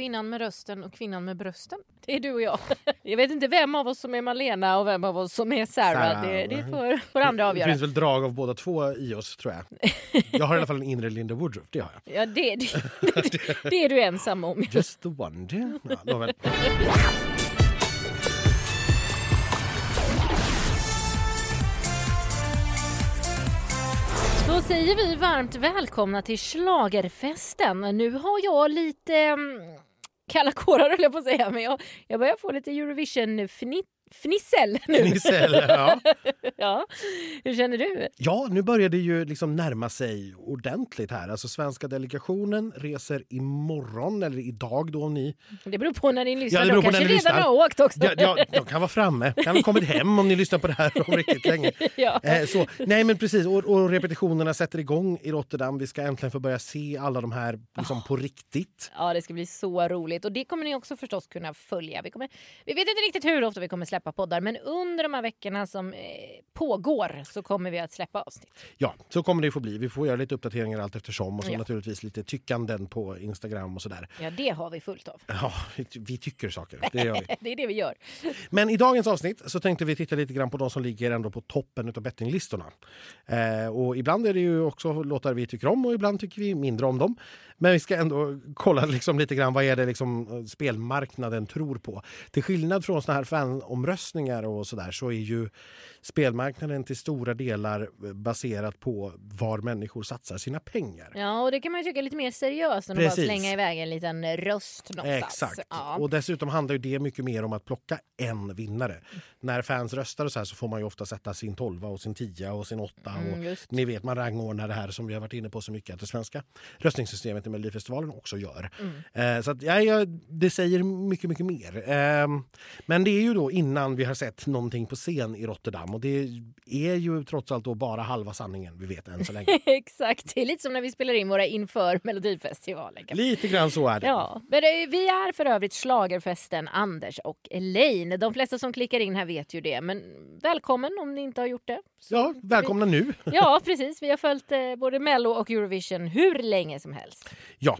kvinnan med rösten och kvinnan med brösten. Det är du och jag. Jag vet inte vem av oss som är Malena och vem av oss som är Sarah. Sarah. Det, det får, får andra Det avgöra. finns väl drag av båda två i oss tror jag. Jag har i alla fall en inre Linda Woodruff, det har jag. Ja, det, det, det är du ensam om. Just the one. Ja. Då säger vi varmt välkomna till Schlagerfesten. Nu har jag lite mm, kalla kårar höll jag på att säga, men jag, jag börjar få lite Eurovision-fnitt. Eurovision-fnissel nu. Nissel, ja. Ja. Hur känner du? ja, nu börjar det ju liksom närma sig ordentligt här. Alltså svenska delegationen reser imorgon, eller idag då om ni... Det beror på när ni lyssnar. Ja, det beror De på när kanske redan lyssnar. har åkt också. Ja, ja, de kan vara framme, kan ha kommit hem om ni lyssnar på det här om riktigt länge. Ja. Eh, så, nej men precis, och, och repetitionerna sätter igång i Rotterdam. Vi ska äntligen få börja se alla de här liksom, på riktigt. Ja, det ska bli så roligt. Och det kommer ni också förstås kunna följa. Vi, kommer, vi vet inte riktigt hur ofta vi kommer släppa poddar, men under de här veckorna som eh, pågår så kommer vi att släppa avsnitt. Ja, så kommer det få bli. Vi får göra lite uppdateringar allt eftersom och så Ja. naturligtvis lite tyckanden på Instagram och sådär. Ja, det har vi fullt av. Ja, vi, vi tycker saker, det gör vi. Det är det vi gör. Men i dagens avsnitt så tänkte vi titta lite grann på de som ligger ändå på toppen av bettinglistorna. Eh, och ibland är det ju också låtar vi tycker om och ibland tycker vi mindre om dem. Men vi ska ändå kolla liksom lite grann vad är det liksom eh, spelmarknaden tror på. Till skillnad från såna här fanomröstningar och sådär så är ju spelmarknaden till stora delar baserat på var människor satsar sina pengar. Ja, och det kan man tycka är lite mer seriöst än att bara Precis. slänga iväg en liten röst någonstans. Exakt. Ja. Och dessutom handlar ju det mycket mer om att plocka en vinnare. När fans röstar och så här så får man ju ofta sätta sin tolva och sin tia och sin åtta. Mm, och ni vet man rangordnar det här som vi har varit inne på så mycket att det svenska röstningssystemet i Melodifestivalen också gör. Mm. Eh, så att, ja, ja, det säger mycket, mycket mer. Eh, men det är ju då innan vi har sett någonting på scen i Rotterdam och det är ju trots allt då bara halva sanningen vi vet än så länge. Exakt, det är lite som när vi spelar in våra inför Melodifestivalen. Lite grann så är det. Ja, men eh, vi är för övrigt schlagerfesten Anders och Elaine. De flesta som klickar in här vet ju det, men välkommen om ni inte har gjort det. Så Ja, välkomna nu. Ja, precis. Vi har följt eh, både Mello och Eurovision hur länge som helst. Ja.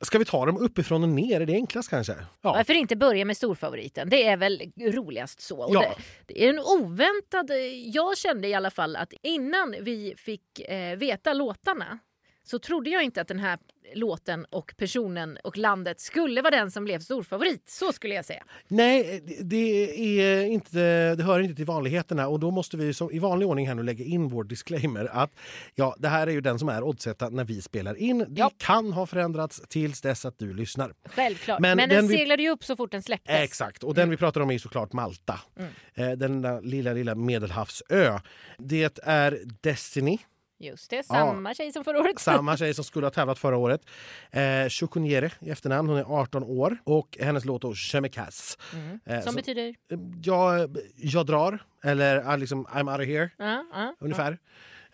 Ska vi ta dem uppifrån och ner? Är det enklast kanske? Ja. Varför inte börja med storfavoriten? Det är väl roligast så. Och Ja. det, det är en oväntad... Jag kände i alla fall att innan vi fick eh, veta låtarna så trodde jag inte att den här låten och personen och landet skulle vara den som blev storfavorit. Så skulle jag säga. Nej, det, är inte, det hör inte till vanligheterna och då måste vi som, i vanlig ordning här nu lägga in vår disclaimer att ja, det här är ju den som är oddsättad när vi spelar in. Det Ja. kan ha förändrats tills dess att du lyssnar. Självklart. Men Men, den den vi- seglade ju upp så fort den släpptes. Exakt, och den vi pratar om är såklart Malta. Eh, Den där lilla, lilla medelhavsö. Det är Destiny, Just det, samma tjej som förra året. samma tjej som skulle ha tävlat förra året. Eh, Chukuniere i efternamn, hon är 18 år och hennes låt då Chemikas. Eh, Som så- betyder... jag, jag drar, eller ah, liksom, I'm out of here, Ja, ja. ungefär.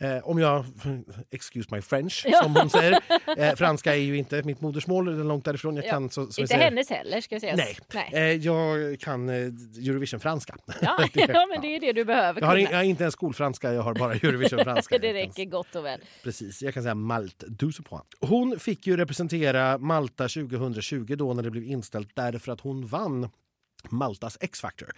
Eh, om jag, excuse my French, Ja. som hon säger. Eh, franska är ju inte mitt modersmål, är långt därifrån. Jag Ja. kan, så, Inte säger, hennes heller ska jag säga. Nej, Nej. Eh, jag kan eh, Eurovision-franska. Ja, Det- ja, men det är det du behöver Jag har, jag har inte en skolfranska, jag har bara Eurovision-franska. det räcker gott och väl. Precis, jag kan säga Malt du point. Hon fick ju representera Malta 2020 då när det blev inställt därför att hon vann Maltas X-Factor.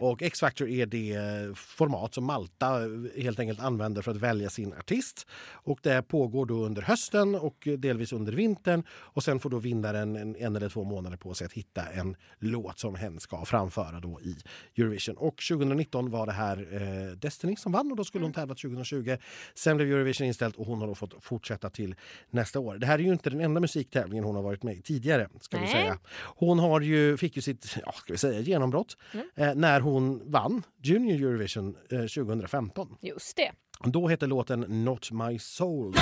Och X-Factor är det format som Malta helt enkelt använder för att välja sin artist. Och det pågår då under hösten och delvis under vintern. Och sen får då vinnaren en, en eller två månader på sig att hitta en låt som hen ska framföra då i Eurovision. Och 2019 var det här eh, Destiny som vann och då skulle hon tävla 2020. Sen blev Eurovision inställt och hon har fått fortsätta till nästa år. Det här är ju inte den enda musiktävlingen hon har varit med i tidigare. Ska vi Nej. säga. Hon har ju, fick ju sitt ja, vi säga, genombrott eh, när hon vann Junior Eurovision eh, 2015. Just det. Då hette låten Not My Soul.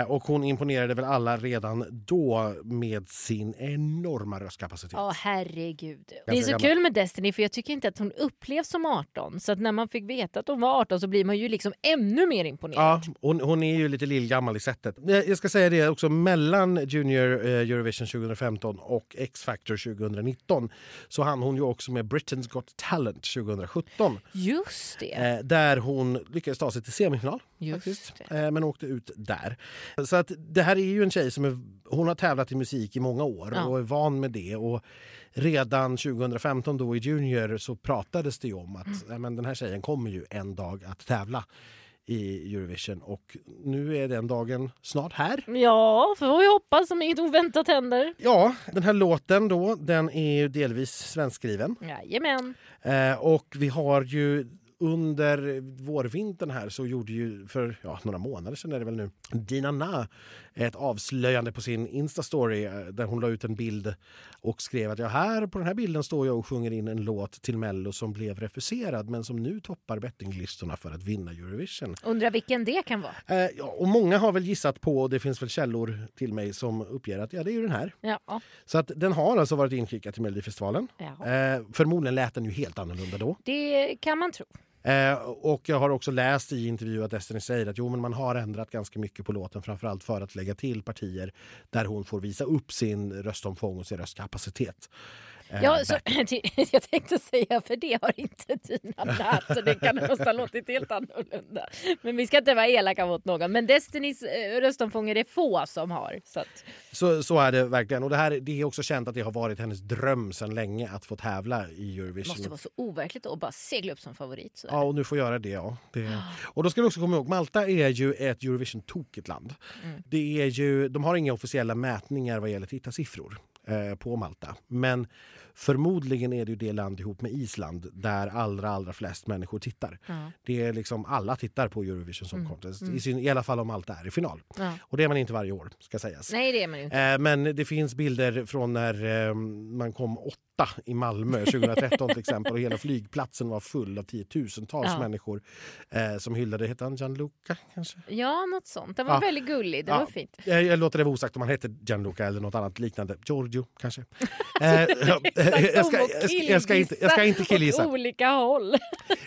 Eh, och hon imponerade väl alla redan då med sin enorma röstkapacitet. Ja, herregud. Det är så gammal. kul med Destiny för jag tycker inte att hon upplevs som 18. Så att när man fick veta att hon var 18 så blir man ju liksom ännu mer imponerad. Ja, hon, hon är ju lite lillgammal i sättet. Jag jag ska säga det också, mellan Junior eh, Eurovision 2015 och X-Factor 2019 så hann hon ju också med Britain's Got Talent 2017. Just det. Eh, där hon lyckades ta sig till semifinal. Just faktiskt. det. Eh, men åkte ut där. Så att det här är ju en tjej som är, hon har tävlat i musik i många år Ja. och är van med det. Och redan 2015 då i Junior så pratades det om att Mm. men den här tjejen kommer ju en dag att tävla i Eurovision och nu är den dagen snart här. Ja, får vi hoppas om inget oväntat händer. Ja, den här låten då, den är ju delvis svenskskriven. Jajamän. Eh, och vi har ju under vårvintern här så gjorde ju för ja, några månader sedan är det väl nu Dina Na ett avslöjande på sin Insta-story eh, där hon la ut en bild och skrev att ja, här på den här bilden står jag och sjunger in en låt till Mello som blev refuserad men som nu toppar bettinglistorna för att vinna Eurovision. Undrar vilken det kan vara. Eh, ja, och många har väl gissat på, och det finns väl källor till mig som uppger att ja, det är ju den här. Ja. Så att den har alltså varit inskickad till Melodifestivalen. ja. Eh, förmodligen lät den ju helt annorlunda då. Det kan man tro. Eh, och jag har också läst i intervju att Destiny säger att jo, men man har ändrat ganska mycket på låten framförallt för att lägga till partier där hon får visa upp sin röstomfång och sin röstkapacitet. Eh, Ja, så, jag tänkte säga, för det har inte Tina lärt så det kan ha låtit helt annorlunda. Men vi ska inte vara elaka mot någon. Men Destinys eh, röstomfång är det få som har. Så att, så, så är det verkligen. Och det, här, det är också känt att det har varit hennes dröm sedan länge att få tävla i det Eurovision. måste vara så overkligt att bara segla upp som favorit. Så Ja, och nu får göra det. Ja. det... Och då ska vi också komma ihåg, Malta är ju ett Eurovision-tokigt land. Mm. Det är ju, de har inga officiella mätningar vad gäller tittarsiffror eh, på Malta. Men förmodligen är det ju det land ihop med Island där allra, allra flest människor tittar. Ja. Det är liksom, alla tittar på Eurovision Song Mm. Contest, Mm. I, syn, i alla fall om Malta är i final. Ja. Och det är man inte varje år, ska sägas. Nej, det är man inte. Eh, Men det finns bilder från när eh, man kom åtta i Malmö 2013 till exempel och hela flygplatsen var full av tiotusentals Ja. människor eh, som hyllade, hette han Gianluca kanske? Ja, något sånt. Den var Ja. väldigt gullig. Det var fint. Jag, jag låter det vara osagt om han hette Gianluca eller något annat liknande. Giorgio kanske? Eh, jag, ska, jag, ska, jag, ska inte, jag ska inte killgissa. olika håll.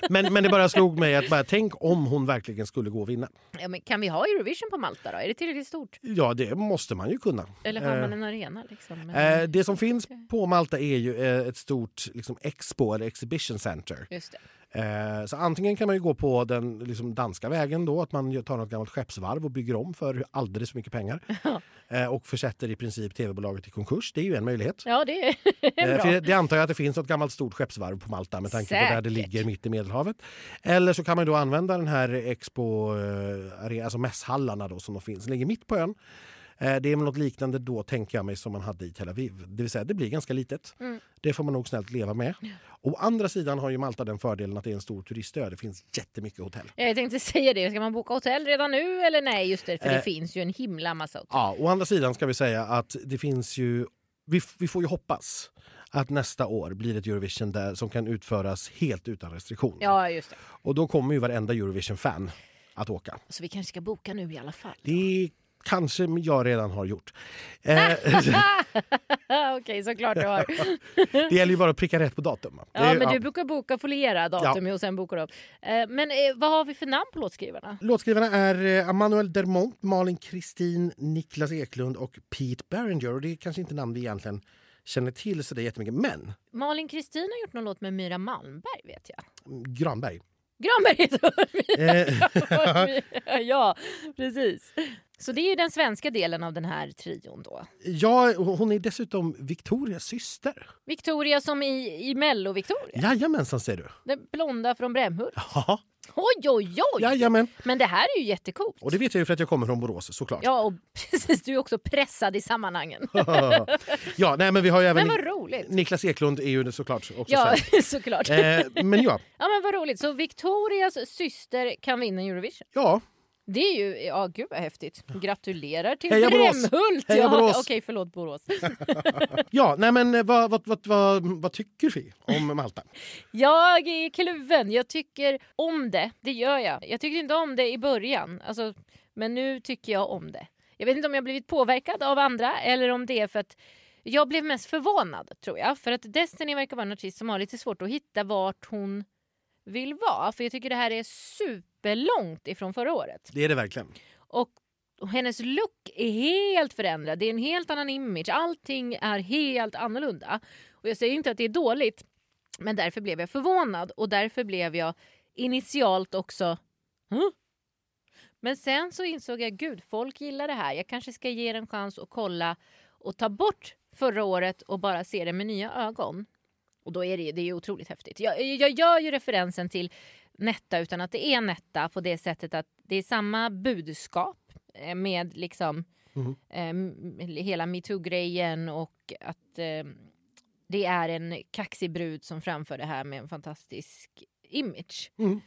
Men, men det bara slog mig att bara, tänk om hon verkligen skulle gå och vinna. Ja, men kan vi ha Eurovision på Malta då? Är det tillräckligt stort? Ja, det måste man ju kunna. Eller har Eh, man en arena? Liksom? Men- Eh, det som finns på Malta är ju eh, ett stort liksom, expo eller exhibition center. Just det. Eh, så antingen kan man ju gå på den liksom, danska vägen då, att man tar något gammalt skeppsvarv och bygger om för alldeles för mycket pengar. eh, och försätter i princip tv-bolaget i konkurs. Det är ju en möjlighet. Ja, det är Eh, för det antar jag att det finns något gammalt stort skeppsvarv på Malta med tanke på där det Säkert. ligger mitt i Medelhavet. Eller så kan man då använda den här expo, eh, alltså mässhallarna då som de finns. Den ligger mitt på ön. Eh, Det är något liknande då tänker jag mig som man hade i Tel Aviv. Det vill säga det blir ganska litet. Mm. Det får man nog snällt leva med. Å andra sidan har ju Malta den fördelen att det är en stor turistö. Det finns jättemycket hotell. Jag tänkte säga det. Ska man boka hotell redan nu eller nej? Just det, för det Eh. finns ju en himla massa hotell. Ja, å andra sidan ska vi säga att det finns ju... Vi, vi får ju hoppas att nästa år blir ett Eurovision där, som kan utföras helt utan restriktioner. Ja, just det. Och då kommer ju varenda Eurovision-fan att åka. Så vi kanske ska boka nu i alla fall. Det kanske jag redan har gjort. Eh, Okej, såklart du har. det gäller ju bara att pricka rätt på datum. Ja, är- men du brukar boka foliera datum Ja. och sen bokar du upp. Eh, Men eh, vad har vi för namn på låtskrivarna? Låtskrivarna är Emmanuel Dermont, Malin Kristin, Niklas Eklund och Pete Berenger. Och det är kanske inte namn vi egentligen känner till så det är jättemycket. Men Malin Kristin har gjort någon låt med Myra Malmberg vet jag. Granberg. Granberg Ja, precis. Så det är ju den svenska delen av den här trion då. ja, hon är dessutom Victorias syster. Victoria som i, i Mello-Victoria. Jajamensan ser du. Den blonda från Brämhult. Ja, Oj, oj, oj! jajamän. Men det här är ju jättecoolt. Och det vet jag ju för att jag kommer från Borås såklart. Ja, och precis. Du är också pressad i sammanhangen. ja, nej, men vi har ju även Men vad roligt. Niklas Eklund är ju såklart också Ja, svensk. såklart. Eh, men ja, Ja, men vad roligt. Så Victorias syster kan vinna Eurovision. ja, Det är ju, ja gud vad häftigt. Gratulerar till Heja! Brämhult! Heja ja! Okej, förlåt Borås. ja, nej men eh, vad, vad, vad, vad, vad tycker vi om Malta? Jag är kluven. Jag tycker om det. Det gör jag. Jag tyckte inte om det i början. Alltså, men nu tycker jag om det. Jag vet inte om jag blivit påverkad av andra eller om det är för att jag blev mest förvånad tror jag. För att Destiny verkar vara en artist som har lite svårt att hitta vart hon vill vara. För jag tycker det här är superlångt ifrån förra året. Det är det verkligen. Och hennes look är helt förändrad. Det är en helt annan image. Allting är helt annorlunda. Och jag säger inte att det är dåligt. Men därför blev jag förvånad och därför blev jag initialt också huh? Men sen så insåg jag gud, folk gillar det här. Jag kanske ska ge det en chans att kolla och ta bort förra året och bara se det med nya ögon. Och då är det, det är otroligt häftigt. Jag, jag gör ju referensen till Netta utan att det är Netta på det sättet att det är samma budskap eh, med liksom Mm. eh, hela metoo-grejen och att eh, det är en kaxig brud som framför det här med en fantastisk image. Mm.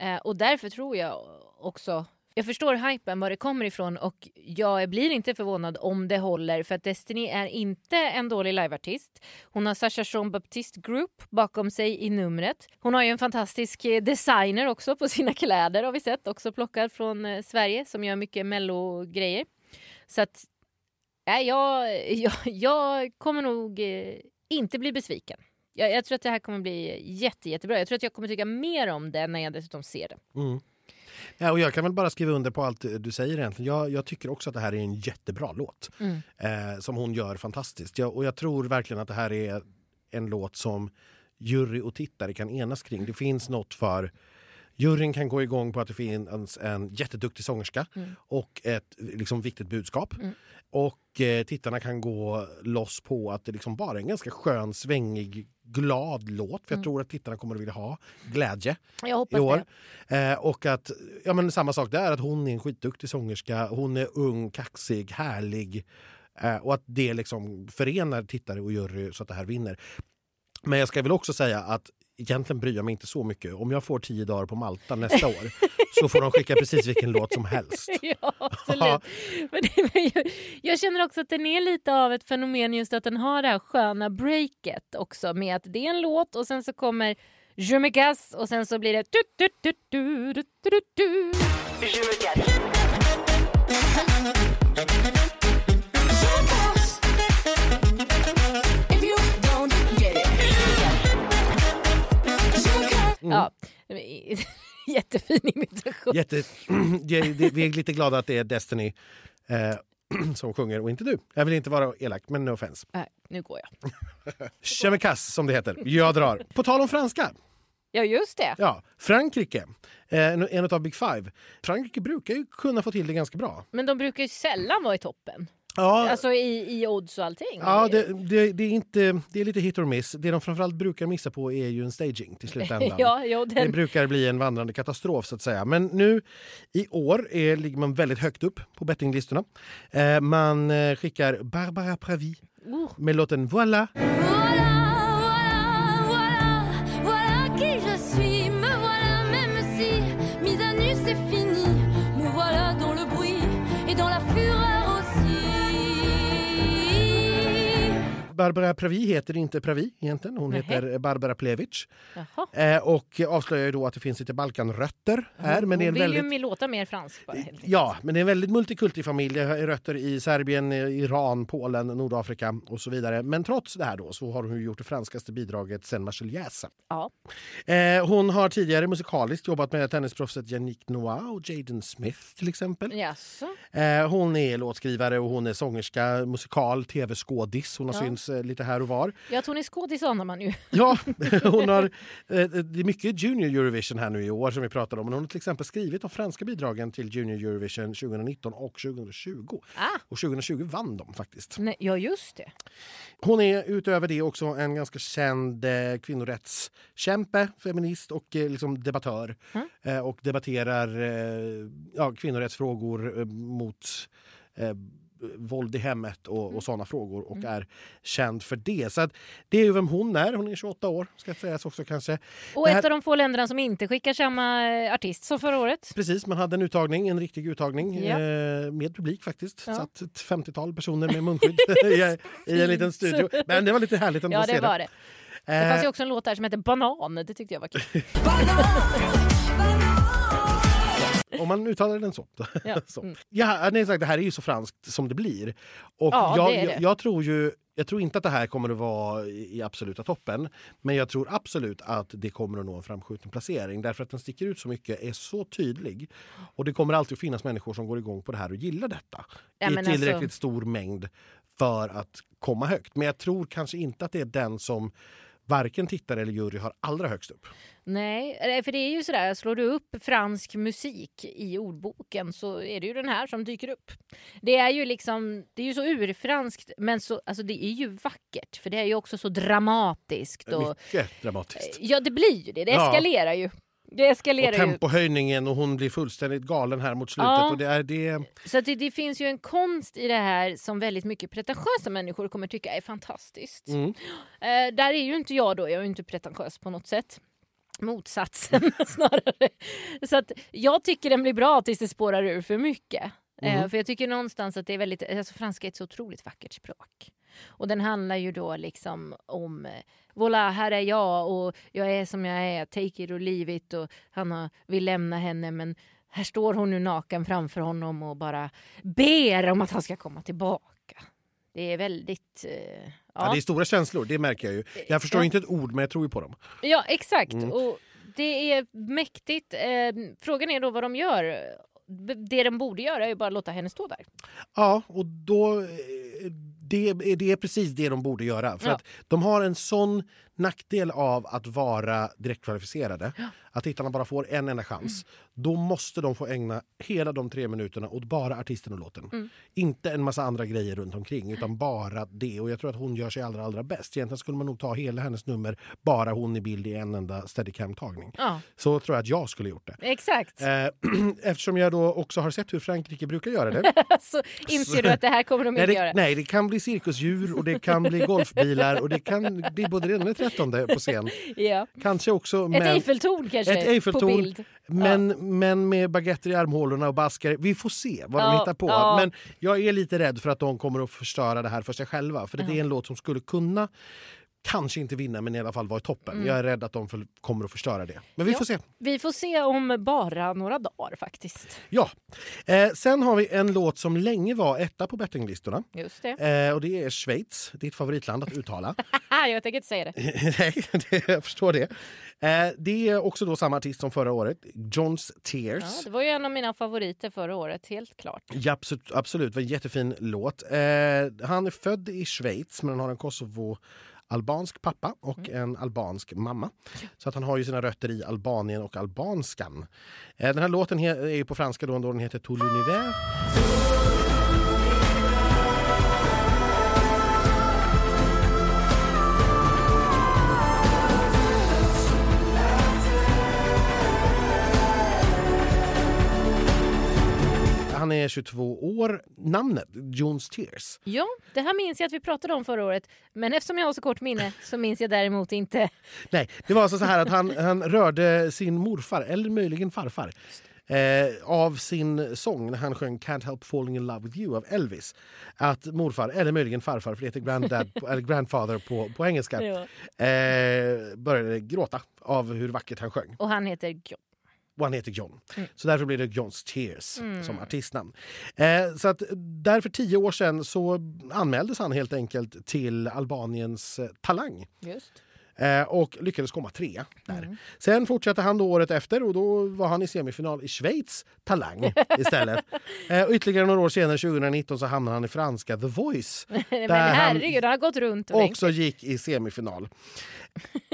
Eh, och därför tror jag också jag förstår hypen, var det kommer ifrån och jag blir inte förvånad om det håller för att Destiny är inte en dålig liveartist. Hon har Sasha Jean Baptiste Group bakom sig i numret. Hon har ju en fantastisk eh, designer också på sina kläder har vi sett, också plockad från eh, Sverige som gör mycket mello-grejer. Så att äh, jag, jag, jag kommer nog eh, inte bli besviken. Jag, jag tror att det här kommer bli jätte, jättebra. Jag tror att jag kommer tycka mer om det när jag dessutom ser det. Mm. Ja, och jag kan väl bara skriva under på allt du säger egentligen. Jag, jag tycker också att det här är en jättebra låt. Mm. Eh, som hon gör fantastiskt. Jag, och jag tror verkligen att det här är en låt som jury och tittare kan enas kring. Det finns något för Juryn kan gå igång på att det finns en jätteduktig sångerska Mm. och ett liksom, viktigt budskap. Mm. Och eh, tittarna kan gå loss på att det liksom bara är en ganska skön, svängig, glad låt. För jag Mm. tror att tittarna kommer att vilja ha glädje i år. Eh, och att, ja men samma sak där, att hon är en skitduktig sångerska. Hon är ung, kaxig, härlig. Eh, och att det liksom förenar tittare och jury så att det här vinner. Men jag ska väl också säga att egentligen bryr jag mig inte så mycket. Om jag får tio dagar på Malta nästa år så får de skicka precis vilken låt som helst. Ja, absolut. Men jag, jag känner också att den är lite av ett fenomen just att den har det här sköna breaket också med att det är en låt och sen så kommer Je me casse och sen så blir det du, du, du, du, du, du, du. Jättefin imitation. Jätte, vi är lite glada att det är Destiny eh, som sjunger och inte du. Jag vill inte vara elak, men no offense. Nej, nu går jag. Chemicasse som det heter. Jag drar. På tal om franska. Ja, just det. Ja, Frankrike, eh, en en av Big Five. Frankrike brukar ju kunna få till det ganska bra. Men de brukar ju sällan vara i toppen. Ja, Alltså i, i odds och allting. ja det, det, det, är inte, det är lite hit or miss. Det de framförallt brukar missa på är ju en staging till slutändan. ja, jo, Det den, brukar bli en vandrande katastrof så att säga. Men nu i år är, ligger man väldigt högt upp på bettinglistorna. Eh, man eh, skickar Barbara Pravi oh, med låten Voilà. Voilà, Barbara Pravi heter inte Pravi egentligen. Hon Nähä. heter Barbara Plevic. Eh, och avslöjar då att det finns lite Balkanrötter här. Men det är en Hon vill väldigt... ju låta mer fransk bara. Ja, men det är en väldigt multikultig familj. Rötter i Serbien, Iran, Polen, Nordafrika och så vidare. Men trots det här då så har hon gjort det franskaste bidraget sen Marseljäsen. Ja. Eh, hon har tidigare musikaliskt jobbat med tennisproffset Yannick Noah och Jaden Smith till exempel. Jaså? Eh, hon är låtskrivare och hon är sångerska, musikal, tv-skådis. Hon har Ja. synts lite här och var. Ja, är skådis anar man ju. Ja, hon har, eh, det är mycket Junior Eurovision här nu i år som vi pratar om. Men hon har till exempel skrivit de franska bidragen till Junior Eurovision 2019 och 2020. Ah, Och 2020 vann de faktiskt. nej, ja, just det. Hon är utöver det också en ganska känd eh, kvinnorättskämpe, feminist och eh, liksom debattör. Mm. Eh, och debatterar eh, ja, kvinnorättsfrågor eh, mot eh, våld i hemmet och, Mm. och sådana frågor och är känd för det. Så att det är ju vem hon är. Hon är 28 år ska sägas också kanske. Och här- ett av de få länderna som inte skickar samma eh, artist som förra året. Precis, man hade en uttagning, en riktig uttagning Ja. eh, med publik faktiskt. Ja. Satt ett 50-tal personer med munskydd i, i en liten studio. Men det var lite härligt ändå Ja, att se det var det. Det Eh, fanns ju också en låt där som hette Banan. Det tyckte jag var kul. Om man uttalar den så. Ja. så. Mm. Ja, nej, exakt, det här är ju så franskt som det blir. Och Ja, jag, det det. Jag, jag tror ju jag tror inte att det här kommer att vara i absoluta toppen. Men jag tror absolut att det kommer att nå en framskjuten placering. Därför att den sticker ut så mycket, är så tydlig. Och det kommer alltid att finnas människor som går igång på det här och gillar detta. Ja, I men tillräckligt alltså- stor mängd för att komma högt. Men jag tror kanske inte att det är den som varken tittare eller jury har allra högst upp. Nej, eh, för det är ju sådär, slår du upp fransk musik i ordboken så är det ju den här som dyker upp. Det är ju liksom, det är ju så urfranskt men så, alltså det är ju vackert för det är ju också så dramatiskt. Och, Mycket dramatiskt. ja det blir ju det, det Ja. eskalerar ju. Det Och eskalerar ju. tempohöjningen och hon blir fullständigt galen här mot slutet. Ja. Och det är det... Så det, det finns ju en konst i det här som väldigt mycket pretentiösa människor kommer tycka är fantastiskt. Mm. Eh, där är ju inte jag då, jag är ju inte pretentiös på något sätt. Motsatsen snarare. Så att jag tycker den blir bra tills det spårar ur för mycket. Eh, Mhm. för jag tycker någonstans att det är väldigt, alltså franska är ett så otroligt vackert språk. Och den handlar ju då liksom om, eh, voilà här är jag och jag är som jag är, take it or leave it och han har, vill lämna henne men här står hon nu naken framför honom och bara ber om att han ska komma tillbaka. Det är väldigt... Eh, Ja. det är stora känslor, det märker jag ju. Jag förstår Ja. inte ett ord men jag tror ju på dem. Ja, exakt. Mm. Och det är mäktigt. Eh, frågan är då vad de gör. Det de borde göra är bara låta henne stå där. Ja, och då... eh, Det, är- det är precis det de borde göra. För Ja. att de har en sån nackdel av att vara direktkvalificerade. Att tittarna bara får en enda chans. Då måste de få ägna hela de tre minuterna åt bara artisten och låten. Mm. Inte en massa andra grejer runt omkring utan bara det. Och jag tror att hon gör sig allra, allra bäst. Egentligen skulle man nog ta hela hennes nummer, bara hon i bild i en enda steadicam-tagning. Ja, Så tror jag att jag skulle gjort det. exakt. Eh, Eftersom jag då också har sett hur Frankrike brukar göra det. Så inser du att det här kommer de Nej inte det, göra. nej, det kan bli cirkusdjur och det kan bli golfbilar och det kan bli både det ena och det trettonde på scen. Ja. Kanske också Ett men, Eiffeltorn kanske Ett Eiffeltorn. på bild. men, men med baguetter i armhålorna och baskar. Vi får se vad de Ja, hittar på. ja. Men jag är lite rädd för att de kommer att förstöra det här för sig själva. För det är en låt som skulle kunna Kanske inte vinna men i alla fall vara i toppen. Jag är rädd att de för, kommer att förstöra det. Men vi Mm. Ja. får se. Vi får se om bara några dagar faktiskt. Ja. Eh, sen har vi en låt som länge var etta på bettinglistorna. Just det. Eh, och det är Schweiz, ditt favoritland att uttala. jag tänker inte säga det. Nej, det, jag förstår det. Eh, det är också då samma artist som förra året, Johns Tears. Ja, det var ju en av mina favoriter förra året, helt klart. Ja, absolut, absolut, det var en jättefin låt. Eh, han är född i Schweiz men han har en Kosovo-albansk pappa och en albansk mamma. Så att han har ju sina rötter i Albanien och albanskan. Eh, den här låten är ju på franska då, då den heter Tout l'univers. Han är 22 år. Namnet, Jones Tears. Ja, det här minns jag att vi pratade om förra året. Men eftersom jag har så kort minne så minns jag däremot inte. Nej, det var alltså så här att han, han rörde sin morfar, eller möjligen farfar, eh, av sin sång när han sjöng Can't help falling in love with you av Elvis. Att morfar, eller möjligen farfar, för det heter granddad, eller grandfather på, på engelska, eh, började gråta av hur vackert han sjöng. Och han heter John. Och han heter John. Mm. Så därför blir det Johns Tears som artistnamn. Eh, så att där för tio år sedan så anmäldes han helt enkelt till Albaniens eh, Talang. Just. Eh, och lyckades komma trea där. Mm. Sen fortsatte han då året efter och då var han i semifinal i Schweiz Talang istället. eh, ytterligare några år senare, 2019, så hamnade han i franska The Voice. Men han- herregud, han har gått runt och också gick i semifinal.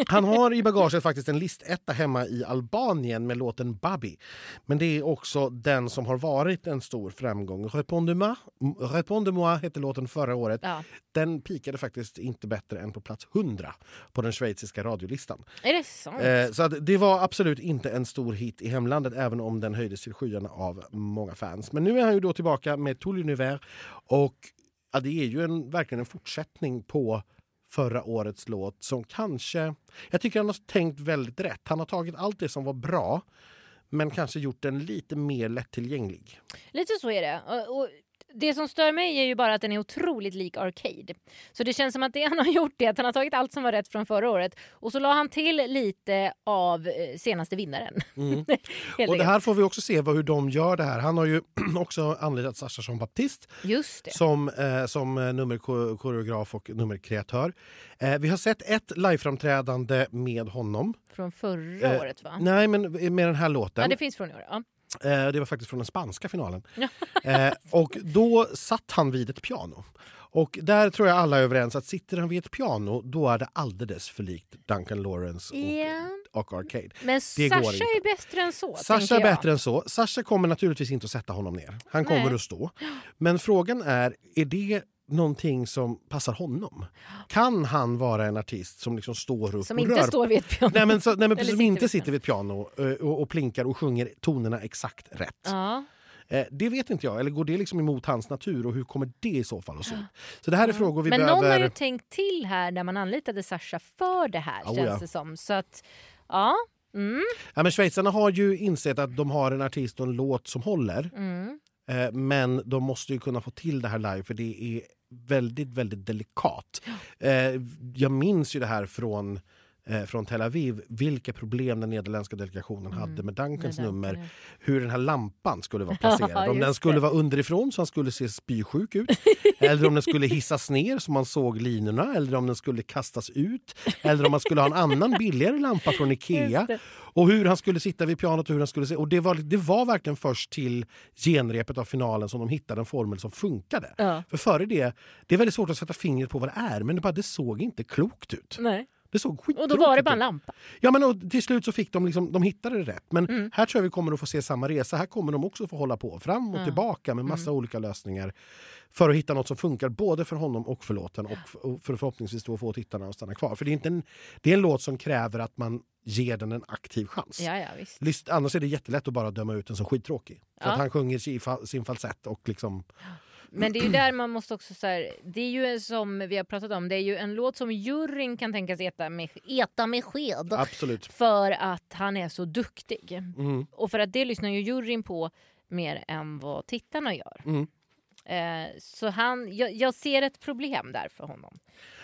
Han har i bagaget faktiskt en listetta hemma i Albanien med låten Babi. Men det är också den som har varit en stor framgång. Répondez-moi Répondez-moi hette låten förra året. Ja. Den pikade faktiskt inte bättre än på plats 100 på den schweiziska radiolistan. Är det sant? Eh, så att det var absolut inte en stor hit i hemlandet även om den höjdes till skyarna av många fans. Men nu är han ju då tillbaka med Tout l'univers och ja, det är ju en, verkligen en fortsättning på förra årets låt som kanske... Jag tycker han har tänkt väldigt rätt. Han har tagit allt det som var bra men kanske gjort den lite mer lättillgänglig. Lite så är det. Och, och Det som stör mig är ju bara att den är otroligt lik Arcade. Så det känns som att det han har gjort är att han har tagit allt som var rätt från förra året och så la han till lite av eh, senaste vinnaren. Mm. Och det här får vi också se vad, hur de gör det här. Han har ju också anlitat Sasha som baptist Just det. som, eh, som eh, nummerkoreograf och nummerkreatör. Eh, vi har sett ett liveframträdande med honom. Från förra Eh, året va? Nej, men med den här Ja, låten. det finns från i år. Ja. Eh, det var faktiskt från den spanska finalen. Eh, och då satt han vid ett piano. Och där tror jag alla är överens att sitter han vid ett piano då är det alldeles för likt Duncan Lawrence och, Ja. och Arcade. Men Det Sasha är bättre än så. Sasha är bättre än så. Sasha kommer naturligtvis inte att sätta honom ner. Han kommer Nej. att stå. Men frågan är, är det någonting som passar honom? Kan han vara en artist som liksom står upp Som och inte rör står vid ett piano. Nej men, så, nej, men precis, som inte sitter vid ett piano eh, och, och plinkar och sjunger tonerna exakt rätt. Ja. Eh, det vet inte jag. Eller går det liksom emot hans natur och hur kommer det i så fall att se ut? Så det här är frågor vi Men behöver... någon har ju tänkt till här när man anlitade Sasha för det här Oh, känns ja. det som. Så att, ja. Mm, ja, men schweizarna har ju insett att de har en artist och en låt som håller. mm. Eh, men de måste ju kunna få till det här live för det är väldigt, väldigt delikat. Eh, jag minns ju det här från eh, från Tel Aviv, vilka problem den nederländska delegationen hade med Duncans med nummer. Duncan, Hur den här lampan skulle vara placerad. om den skulle det. vara underifrån så han skulle se spysjuk ut. eller om den skulle hissas ner så man såg linorna. Eller om den skulle kastas ut. Eller om man skulle ha en annan billigare lampa från Ikea. Och hur han skulle sitta vid pianot och hur han skulle se. Och det var, det var verkligen först till genrepet av finalen som de hittade en formel som funkade. Ja. För före det, det är väldigt svårt att sätta fingret på vad det är men det, bara, det såg inte klokt ut. Nej. Det såg Och då skittråkigt var det bara en lampa. Ja, men och till slut så fick de, liksom, de hittade det rätt. Men Mm. här tror jag vi kommer att få se samma resa. Här kommer de också få hålla på fram och tillbaka med Mm. massa olika lösningar för att hitta något som funkar både för honom och för låten och och för förhoppningsvis då få tittarna att stanna kvar. För det är, inte en, det är en låt som kräver att man ger den en aktiv chans. Ja, ja, visst. Lyst, annars är det jättelätt att bara döma ut den som skittråkig. För Ja. att han sjunger sin falsett och liksom... Men det är ju där man måste också så här, det är ju som vi har pratat om, det är ju en låt som juryn kan tänkas äta med, äta med sked. Absolut. För att han är så duktig. Mm. Och för att det lyssnar ju juryn på mer än vad tittarna gör. Mm. Eh, så han, jag, jag ser ett problem där för honom.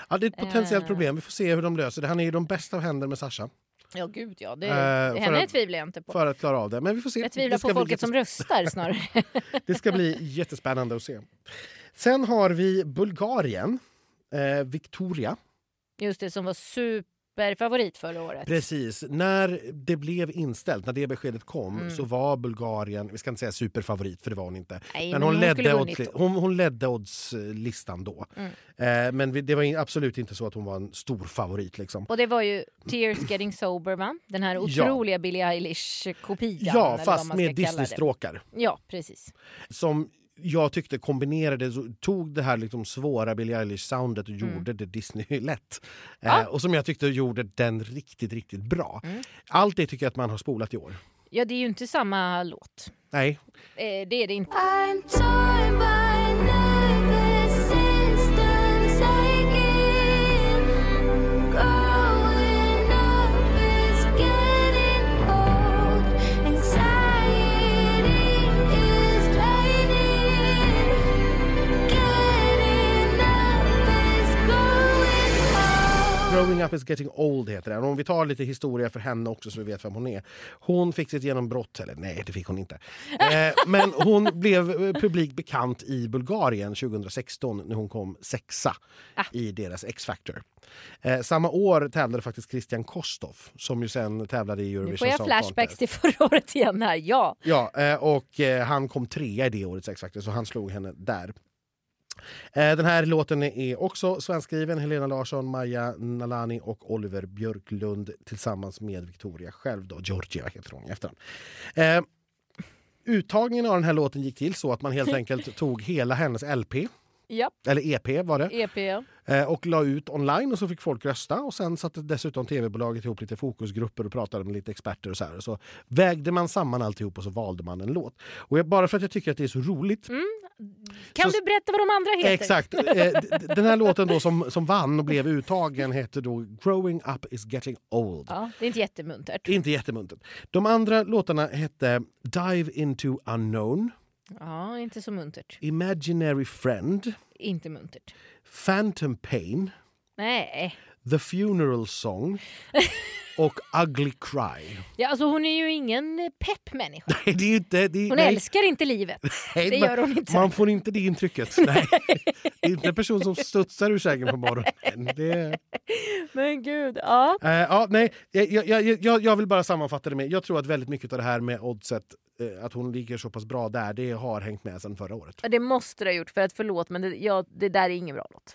Ja, det är ett potentiellt Eh. problem. Vi får se hur de löser det. Han är ju de bästa av händer med Sasha Ja gud ja, det, Eh, henne att- tvivlar jag inte på. för att klara av det. Men vi får se. Jag tvivlar på folket som röstar snarare. Det ska bli jättespännande att se. Sen har vi Bulgarien. Eh, Victoria. Just det som var superfavorit förra året. Precis. När det blev inställt, när det beskedet kom, Mm. så var Bulgarien, vi ska inte säga superfavorit för det var hon inte, Nej, men hon, hon ledde odds, vunnit då. hon, hon ledde oddslistan då. Mm. Eh, men det var absolut inte så att hon var en stor favorit. Liksom. Och det var ju Tears Getting Sober va? Den här Ja. otroliga Billie Eilish-kopian. Ja, fast med. Disney-stråkar. Ja, precis. Som jag tyckte kombinerade, tog det här liksom svåra Billie Eilish-soundet och Mm. gjorde det Disney-lätt. Ja. Eh, och som jag tyckte gjorde den riktigt, riktigt bra. Mm. Allt det tycker jag att man har spolat i år. Ja, det är ju inte samma låt. Nej, Eh, det är det inte. Up is getting old heter den. Om vi tar lite historia för henne också så vi vet vem hon är. Hon fick sitt genombrott, eller nej det fick hon inte. Eh, men hon blev eh, publikt bekant i Bulgarien 2016 när hon kom sexa Ah. i deras X-Factor. Eh, samma år tävlade faktiskt Christian Kostov som ju sen tävlade i Eurovision Nu får jag Song flashbacks Contest. till förra året igen här. Ja. Ja, eh, och eh, han kom trea i det årets X-Factor så han slog henne där. Eh, Den här låten är också svenskskriven. Helena Larsson, Maja Nalani och Oliver Björklund tillsammans med Victoria själv. Då. Georgia heter hon i efternamn. Eh, uttagningen av den här låten gick till så att man helt enkelt tog hela hennes LP, Ja, eller EP var det, EP. ja. eh, och la ut online och så fick folk rösta. Och Sen satte dessutom tv-bolaget ihop lite fokusgrupper och pratade med lite experter. och Så här. Så vägde man samman alltihop och så valde man en låt. Och jag, bara för att jag tycker att det är så roligt Kan Så- du berätta vad de andra heter? Exakt. Eh, Den här låten då som, som vann och blev uttagen heter då Growing Up Is Getting Old. Ja, det är inte jättemuntert. Inte jättemuntert. De andra låtarna hette Dive Into Unknown, Ja, inte så muntert. Imaginary Friend, Inte muntert. Phantom Pain, Nej. The Funeral Song och Ugly Cry. Ja, alltså hon är ju ingen eh, pepp människa. Nej, det är inte... Det, Hon nej, älskar inte livet. nej, Det gör hon inte. Man får inte det intrycket. Nej. Det är inte en person som studsar ur sängen på morgonen. Det, Men gud, ja. Eh, ja, nej, jag, jag, jag, jag, vill bara sammanfatta det med, jag tror att väldigt mycket av det här med oddset, eh, att hon ligger så pass bra där, det har hängt med sen förra året. Det måste det ha gjort, för att förlåt men det, ja, det där är ingen bra låt.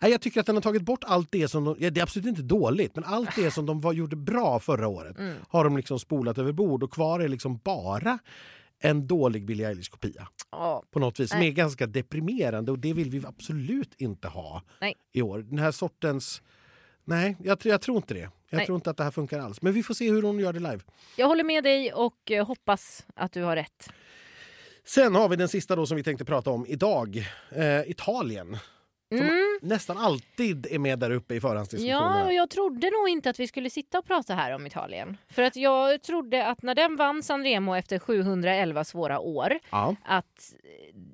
Nej, jag tycker att den har tagit bort allt det som de, ja, det är absolut inte dåligt, men allt det som de var, gjorde bra förra året Mm. har de liksom spolat över bord och kvar är liksom bara en dålig Billie Eilish-kopia Ja. på något vis som är ganska deprimerande och det vill vi absolut inte ha Nej. i år. Den här sortens... Nej, jag, tror- jag tror inte det. Jag Nej. tror inte att det här funkar alls. Men vi får se hur hon gör det live. Jag håller med dig och eh, hoppas att du har rätt. Sen har vi den sista då som vi tänkte prata om idag. Eh, Italien. Som Mm. nästan alltid är med där uppe i Ja, förhandsdiskussionerna. och jag trodde nog inte att vi skulle sitta och prata här om Italien. För att jag trodde att när den vann Sanremo efter 711 svåra år, Ja. att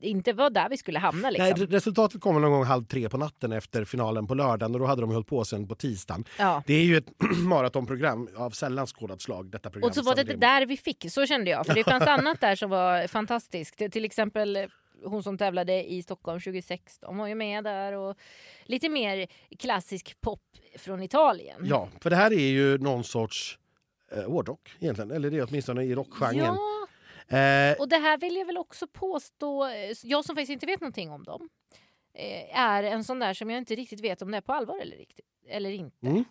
det inte var där vi skulle hamna liksom. Nej, re- resultatet kommer någon gång halv tre på natten efter finalen på lördagen och då hade de hållit på sen på tisdagen. Ja. Det är ju ett maratonprogram av sällan skådat slag. Detta program, Och så var det det där vi fick, så kände jag. För det fanns annat där som var fantastiskt. Till exempel hon som tävlade i Stockholm 2016 var ju med där. Och lite mer klassisk pop från Italien. Ja, för det här är ju någon sorts eh, hårdrock egentligen. Eller det är åtminstone i rockgenren. Ja, Eh, och det här vill jag väl också påstå, eh, jag som faktiskt inte vet någonting om dem, eh, är en sån där som jag inte riktigt vet om det är på allvar eller, riktigt, eller inte. Mm.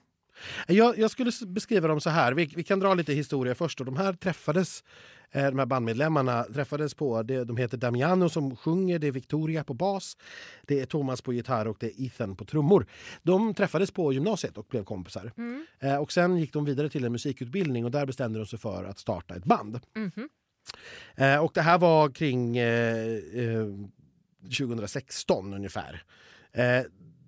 Jag, jag skulle beskriva dem så här. Vi, vi kan dra lite historia först. Och de här träffades, de här bandmedlemmarna träffades på, det, de heter Damiano som sjunger, det är Victoria på bas, det är Thomas på gitarr och det är Ethan på trummor. De träffades på gymnasiet och blev kompisar. Mm. Eh, och sen gick de vidare till en musikutbildning och där bestämde de sig för att starta ett band. Eh, och det här var kring eh, eh, 2016 ungefär. Eh,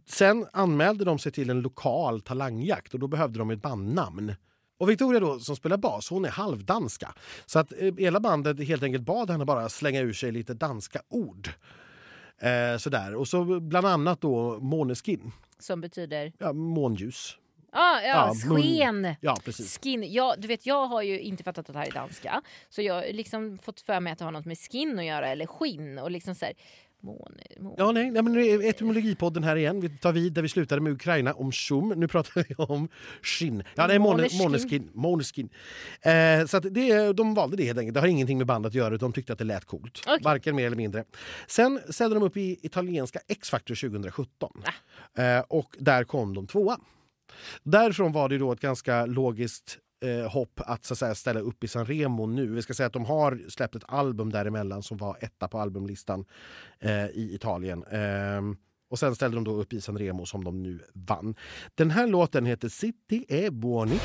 sen anmälde de sig till en lokal talangjakt och då behövde de ett bandnamn. Och Victoria då, som spelar bas, hon är halvdanska. Så att eh, hela bandet helt enkelt bad henne bara slänga ur sig lite danska ord. Eh, sådär. Och så bland annat då Måneskin, Som betyder, ja, månljus. ah, ja, Ja, mun- sken. Ja, precis. Skin. Ja, du vet, jag har ju inte fattat att det här är danska. Så jag har liksom fått för mig att det har något med skin att göra, eller skinn. Och liksom så här, måne, måne. Ja, nej, nej, men nu är etymologipodden här igen. Vi tar vid där vi slutade med Ukraina, om shum. Nu pratar vi om skinn. Ja, måne, Måneskin. måneskin. Eh, så det, de valde det helt enkelt. Det har ingenting med bandet att göra. De tyckte att det lät coolt. Okej. Varken mer eller mindre. Sen ställde de upp i italienska X-Factor 2017. Eh, och där kom de tvåa. Därifrån var det då ett ganska logiskt eh, hopp att, så att säga, ställa upp i Sanremo nu. Vi ska säga att de har släppt ett album däremellan som var etta på albumlistan eh, i Italien. Eh, och sen ställde de då upp i Sanremo som de nu vann. Den här låten heter City e buoni.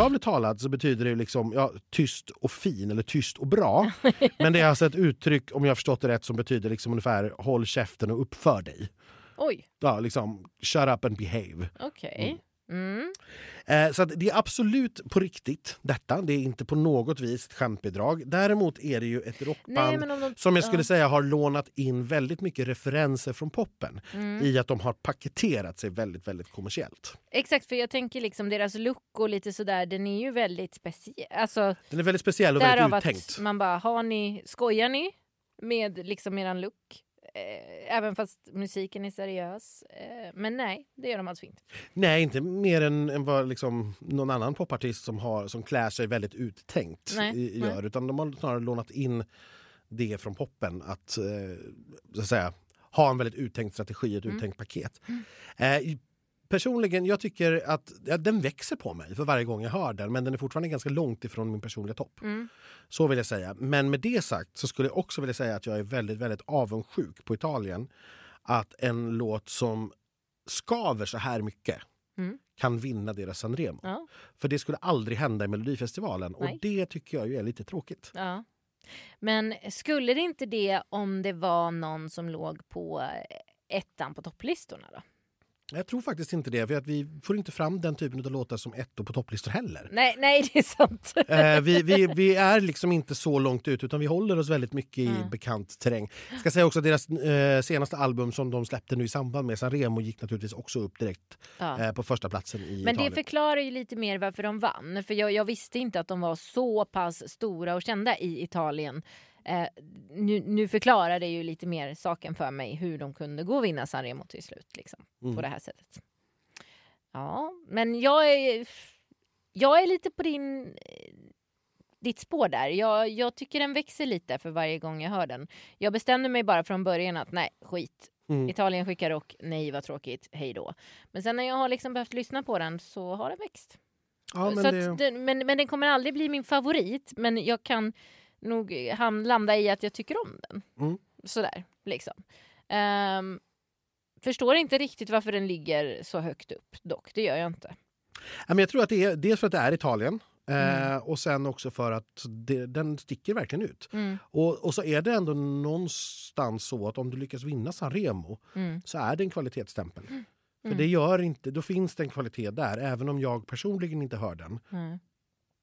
Bokstavligt talat så betyder det liksom ja, tyst och fin eller tyst och bra. Men det är alltså ett uttryck, om jag har förstått det rätt, som betyder liksom ungefär håll käften och uppför dig. Oj, Ja, liksom shut up and behave. okej. Mm. Eh, så det är absolut på riktigt detta. Det är inte på något vis ett skämtbidrag. Däremot är det ju ett Nej, rockband om de, som jag skulle ja. säga har lånat in väldigt mycket referenser från poppen Mm. i att de har paketerat sig väldigt, väldigt kommersiellt. Exakt, för jag tänker liksom deras look och lite sådär, den är ju väldigt speciell. Alltså, Den är väldigt speciell och väldigt uttänkt. man bara, har ni, skojar ni med liksom eran look? Eh, även fast musiken är seriös. Eh, men nej, det gör de alltså inte. Nej, inte mer än, än vad liksom någon annan popartist som, har, som klär sig väldigt uttänkt Nej, i, nej. gör. Utan de har snarare lånat in det från poppen att, eh, så att säga, ha en väldigt uttänkt strategi, ett Mm. uttänkt paket. Eh, personligen, jag tycker att ja, den växer på mig för varje gång jag hör den men den är fortfarande ganska långt ifrån min personliga topp. Mm. Så vill jag säga. Men med det sagt så skulle jag också vilja säga att jag är väldigt, väldigt avundsjuk på Italien. Att en låt som skaver så här mycket Mm. kan vinna deras Sanremo. Ja, För det skulle aldrig hända i Melodifestivalen och Nej. det tycker jag ju är lite tråkigt. ja. Men skulle det inte det om det var någon som låg på eh, ettan på topplistorna då? Jag tror faktiskt inte det, för att vi får inte fram den typen av låtar som ettor på topplistor heller. Nej, nej det är sant. Eh, vi, vi, vi är liksom inte så långt ut utan vi håller oss väldigt mycket i Mm. bekant terräng. Jag ska säga också att deras eh, senaste album som de släppte nu i samband med Sanremo gick naturligtvis också upp direkt Ja. eh, på första platsen i Men det Italien. förklarar ju lite mer varför de vann. För jag, jag visste inte att de var så pass stora och kända i Italien. Eh, nu, nu förklarar det ju lite mer saken för mig hur de kunde gå och vinna Sanremo till slut. Liksom, Mm. På det här sättet. Ja, men jag är, jag är lite på din, eh, ditt spår där. Jag, jag tycker den växer lite för varje gång jag hör den. Jag bestämde mig bara från början att nej, skit. Mm. Italien skickar rock, nej vad tråkigt, hej då. Men sen när jag har liksom behövt lyssna på den så har den växt. Ja, men det, att men, men den kommer aldrig bli min favorit. Men jag kan nog ham- landa i att jag tycker om den. Mm. Sådär, liksom. Ehm, förstår inte riktigt varför den ligger så högt upp dock. Det gör jag inte. Men jag tror att det är dels för att det är Italien eh, Mm. och sen också för att det, den sticker verkligen ut. Mm, Och, och så är det ändå någonstans så att om du lyckas vinna Sanremo mm, så är det en kvalitetsstämpel. För Mm. det gör inte, då finns det en kvalitet där. Även om jag personligen inte hör den mm.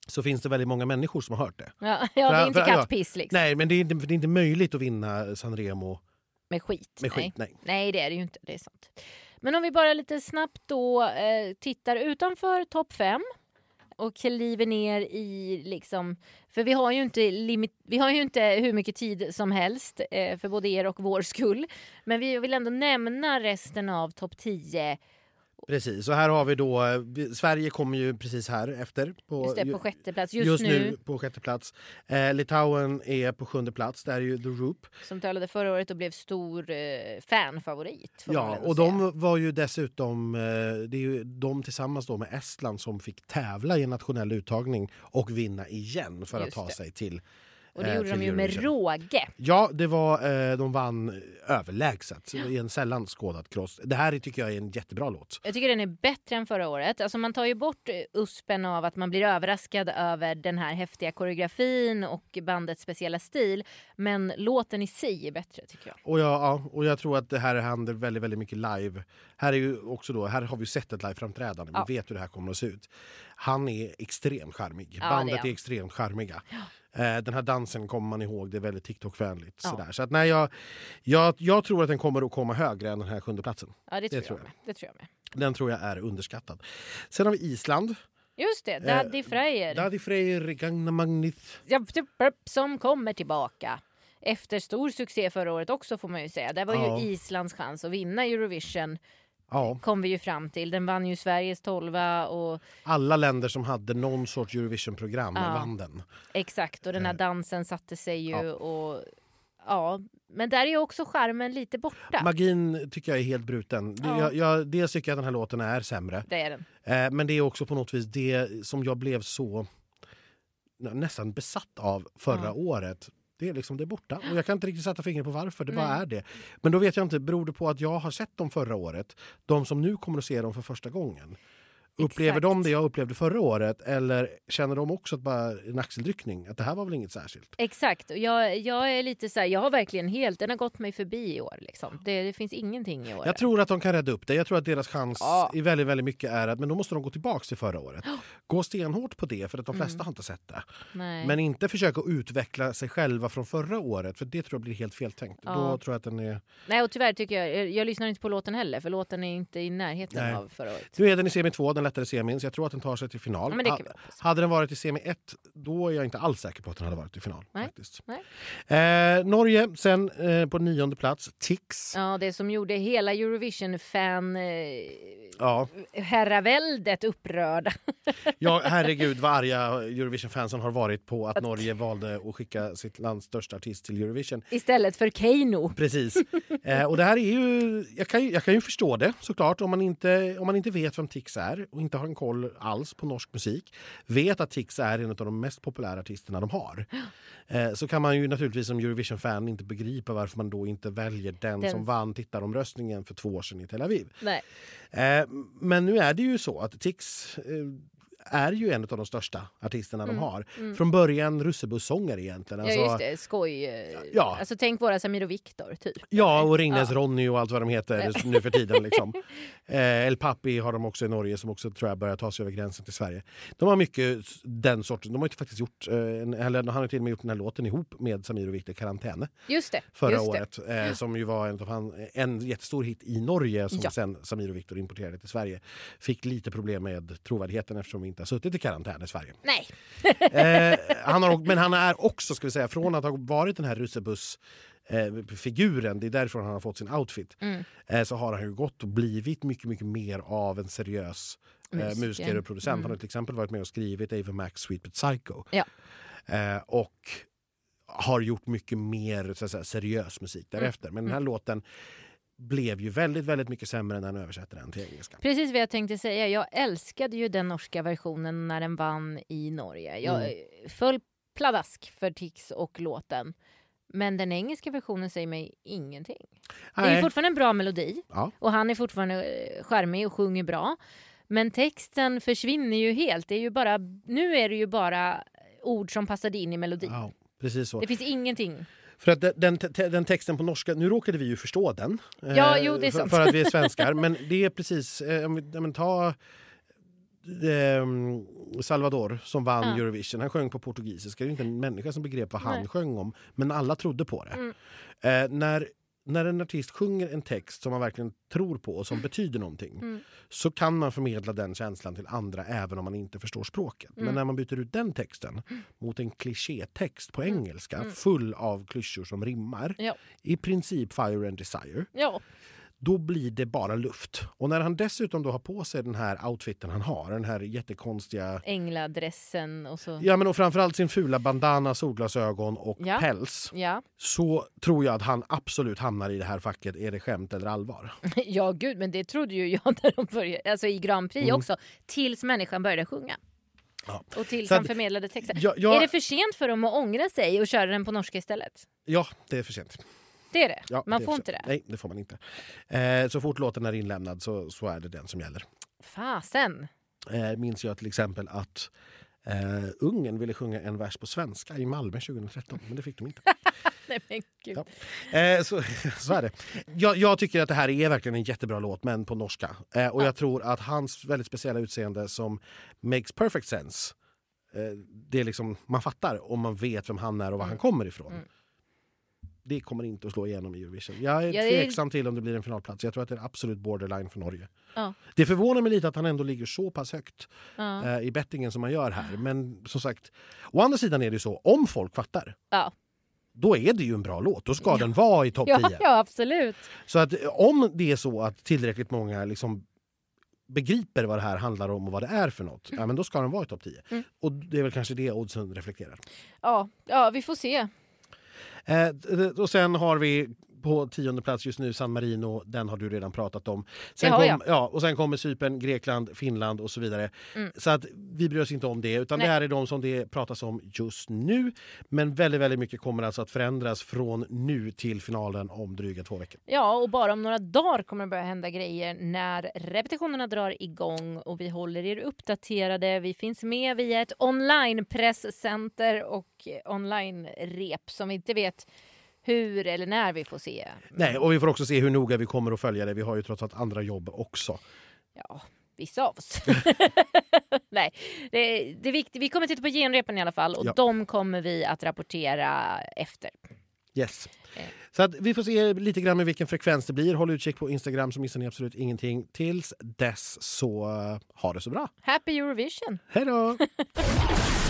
Så finns det väldigt många människor som har hört det. Ja, ja, det är För- inte för- kattpiss liksom. Nej, men det är, inte, det är inte möjligt att vinna Sanremo Med skit. med nej. skit. Nej. Nej, det är det ju inte. Det är sant. Men om vi bara lite snabbt då eh, tittar utanför topp fem och kliver ner i liksom... För vi har ju inte, limit, vi har ju inte hur mycket tid som helst eh, för både er och vår skull. Men vi vill ändå nämna resten av topp 10. Precis, så här har vi då... eh, Sverige kommer ju precis här efter. På, Just det, på sjätte plats. Just, nu, på sjätte plats. Eh, Litauen är på sjunde plats. Där är ju The Roop. som talade förra året och blev stor eh, fanfavorit. Ja, och säga. de var ju dessutom... Eh, det är ju de tillsammans då med Estland som fick tävla i en nationell uttagning och vinna igen för Just att ta det. sig till... Och det eh, gjorde de ju med råge. Ja, det var, eh, de vann överlägset i en sällan skådad cross. Det här tycker jag är en jättebra låt. Jag tycker den är bättre än förra året. Alltså man tar ju bort eh, uspen av att man blir överraskad över den här häftiga koreografin och bandets speciella stil. Men låten i sig är bättre tycker jag. Och jag, ja, och jag tror att det här händer väldigt, väldigt mycket live. Här, är ju också då, här har vi sett ett liveframträdande. Ja. Vi vet hur det här kommer att se ut. Han är extremt charmig. Ja, det är Bandet är, han. extremt charmiga. Eh, Den här dansen kommer man ihåg, det är väldigt TikTok-vänligt. Ja. Sådär. Så att, nej, jag, jag, jag tror att den kommer att komma högre än den här sjunde platsen. Ja, det tror, tror jag, jag. Det tror jag med. Den tror jag är underskattad. Sen har vi Island. Just det, Daddy Freyr. Daddy Freyr, Gagna Magnith. Japp, japp, som kommer tillbaka. Efter stor succé förra året också får man ju säga. Det var Ja. ju Islands chans att vinna Eurovision. Ja, Kom vi ju fram till. Den vann ju Sveriges tolva och alla länder som hade någon sorts Eurovision-program Ja. vann den. exakt och den här Eh, dansen satte sig ju ja. och ja, men där är ju också charmen lite borta. Magin tycker jag är helt bruten. Ja. Jag, jag, dels tycker jag att den här låten är sämre. det är den. Eh, men det är också på något vis det som jag blev så nä- nästan besatt av förra Ja. året. Det är liksom det är borta. Och jag kan inte riktigt sätta fingret på varför. Det bara Nej. är det. Men då vet jag inte, beror det på att jag har sett dem förra året? De som nu kommer att se dem för första gången. Upplever de Exakt. det jag upplevde förra året eller känner de också att bara en axelryckning? Att det här var väl inget särskilt? Exakt. Jag, jag är lite så här, jag har verkligen helt, den har gått mig förbi i år. Liksom. Det, det finns ingenting i år. Jag tror att de kan rädda upp det. Jag tror att deras chans Ja. i väldigt, väldigt mycket är att men då måste de gå tillbaka till förra året. Gå stenhårt på det för att de flesta Mm. har inte sett det. Nej. Men inte försöka utveckla sig själva från förra året för det tror jag blir helt feltänkt. Ja. Då tror jag att den är... Nej, och tyvärr tycker jag, jag, jag lyssnar inte på låten heller, för låten är inte i närheten Nej. av förra året. Nu är den i semi 2, den lättare semin, så jag tror att den tar sig till final. Ja, Ha- hade den varit i semi 1, då är jag inte alls säker på att den hade varit i final. Nej. Faktiskt. Nej. Eh, Norge, sen eh, på nionde plats, Tix. Ja, det som gjorde hela Eurovision-fan eh, Ja. herraväldet upprörda. Ja, herregud vad arga Eurovision-fansen har varit på att Norge valde att skicka sitt lands största artist till Eurovision. Istället för Keino. Precis. Eh, och det här är ju, jag, kan, jag kan ju förstå det såklart om man, inte, om man inte vet vem Tix är och inte har en koll alls på norsk musik. Vet att Tix är en av de mest populära artisterna de har. Eh, så kan man ju naturligtvis som Eurovision-fan inte begripa varför man då inte väljer den, Den- som vann tittaromröstningen för två år sedan i Tel Aviv. Eh, men nu är det ju så att Tix eh, är ju en av de största artisterna Mm. de har. Från början russebussångare egentligen. Ja Alltså, just det, skoj. Ja. Alltså tänk våra Samir och Viktor typ. Ja, och Ringnes Ja. Ronny och allt vad de heter nu för tiden. Liksom. Eh, El Papi har de också i Norge som också tror jag börjar ta sig över gränsen till Sverige. De har mycket den sorten. De har ju faktiskt gjort, eh, en, eller han har ju till och med gjort den här låten ihop med Samir och Viktor, Karantäne, Just det. förra just året. Eh, som ju var en, han, en jättestor hit i Norge som Ja. sen Samir och Viktor importerade till Sverige. Fick lite problem med trovärdigheten eftersom vi inte har suttit i karantän i Sverige. Nej. Eh, han har, men han är också, ska vi säga, från att ha varit den här russebuss eh, figuren, det är därifrån han har fått sin outfit, Mm. eh, så har han ju gått och blivit mycket, mycket mer av en seriös eh, Musiker. och producent. Han har till exempel varit med och skrivit Ava Max Sweet But Psycho. Ja. Eh, och har gjort mycket mer så säga, seriös musik Mm. därefter. Men den här låten blev ju väldigt, väldigt mycket sämre när han översatte den till engelska. Precis vad jag tänkte säga. Jag älskade ju den norska versionen när den vann i Norge. Jag Mm. föll pladask för Tix och låten. Men den engelska versionen säger mig ingenting. Det är ju Nej. fortfarande en bra melodi Ja. och han är fortfarande eh, charmig och sjunger bra. Men texten försvinner ju helt. Det är ju bara, nu är det ju bara ord som passade in i melodin. Ja, precis så. Det finns ingenting. För att den, den, te- den texten på norska, nu råkade vi ju förstå den. Ja, eh, jo, det är för, sant. för att vi är svenskar. men det är precis, eh, om vi- ja, men ta ehm, Salvador som vann Ja. Eurovision. Han sjöng på portugisiska. Det är inte en människa som begrep vad han Nej. sjöng om. Men alla trodde på det. Mm. Eh, när, när en artist sjunger en text som man verkligen tror på och som betyder någonting Mm. så kan man förmedla den känslan till andra även om man inte förstår språket. Men Mm. när man byter ut den texten mot en klichétext på engelska Mm. full av klyschor som rimmar, Ja. i princip fire and desire, Ja. Då blir det bara luft. Och när han dessutom då har på sig den här outfiten han har, den här jättekonstiga Ängladressen och så. Ja men och framförallt sin fula bandana, solglasögon och Ja. päls. Ja. Så tror jag att han absolut hamnar i det här facket. Är det skämt eller allvar? Ja, gud, men det trodde ju jag när de började, alltså i Grand Prix Mm. också. Tills människan började sjunga. Ja. Och tills han förmedlade texten. Ja, ja, Är det för sent för dem att ångra sig och köra den på norska istället? ja, det är för sent. Det är det? Ja, Man är får inte det? Nej, det får man inte. Eh, så fort låten är inlämnad så, så är det den som gäller. Fasen! Eh, minns jag till exempel att eh, Ungen ville sjunga en vers på svenska i Malmö 2013, men det fick de inte. Nej men gud. Ja. Eh, så, så är det. Jag, jag tycker att det här är verkligen en jättebra låt, men på norska. Eh, och Ja. jag tror att hans väldigt speciella utseende som makes perfect sense, eh, det är liksom, man fattar om man vet vem han är och var han kommer ifrån. Mm. Det kommer inte att slå igenom i Eurovision. Jag är Ja, det är- tveksam till om det blir en finalplats. Jag tror att det är absolut borderline för Norge. Ja. Det förvånar mig lite att han ändå ligger så pass högt Ja. eh, i bettingen som man gör här. Men som sagt, å andra sidan är det så, om folk fattar, Ja. då är det ju en bra låt. Då ska den vara i topp 10. Ja, absolut. Så att eh, om det är så att tillräckligt många liksom begriper vad det här handlar om och vad det är för något, ja, men då ska den vara i topp 10. Mm. Och det är väl kanske det oddsen reflekterar. Ja, ja, vi får se. Eh, och sen har vi på tionde plats just nu San Marino, den har du redan pratat om. Sen kom, jag. ja, och sen kommer Cypern, Grekland, Finland och så vidare. Mm. Så att vi bryr oss inte om det, utan Nej. det här är de som det pratas om just nu. Men väldigt, väldigt mycket kommer alltså att förändras från nu till finalen om dryga två veckor. Ja, och bara om några dagar kommer det börja hända grejer när repetitionerna drar igång och vi håller er uppdaterade. Vi finns med via ett online-presscenter och online-rep som vi inte vet hur eller när vi får se. Nej, och vi får också se hur noga vi kommer att följa det. Vi har ju trots allt andra jobb också. Ja, vissa av oss. Nej, det, det är viktigt. Vi kommer titta på genrepen i alla fall och Ja. de kommer vi att rapportera efter. Yes. Eh. Så att vi får se lite grann med vilken frekvens det blir. Håll utkik på Instagram så missar ni absolut ingenting. Tills dess så uh, ha det så bra. Happy Eurovision! Hej då!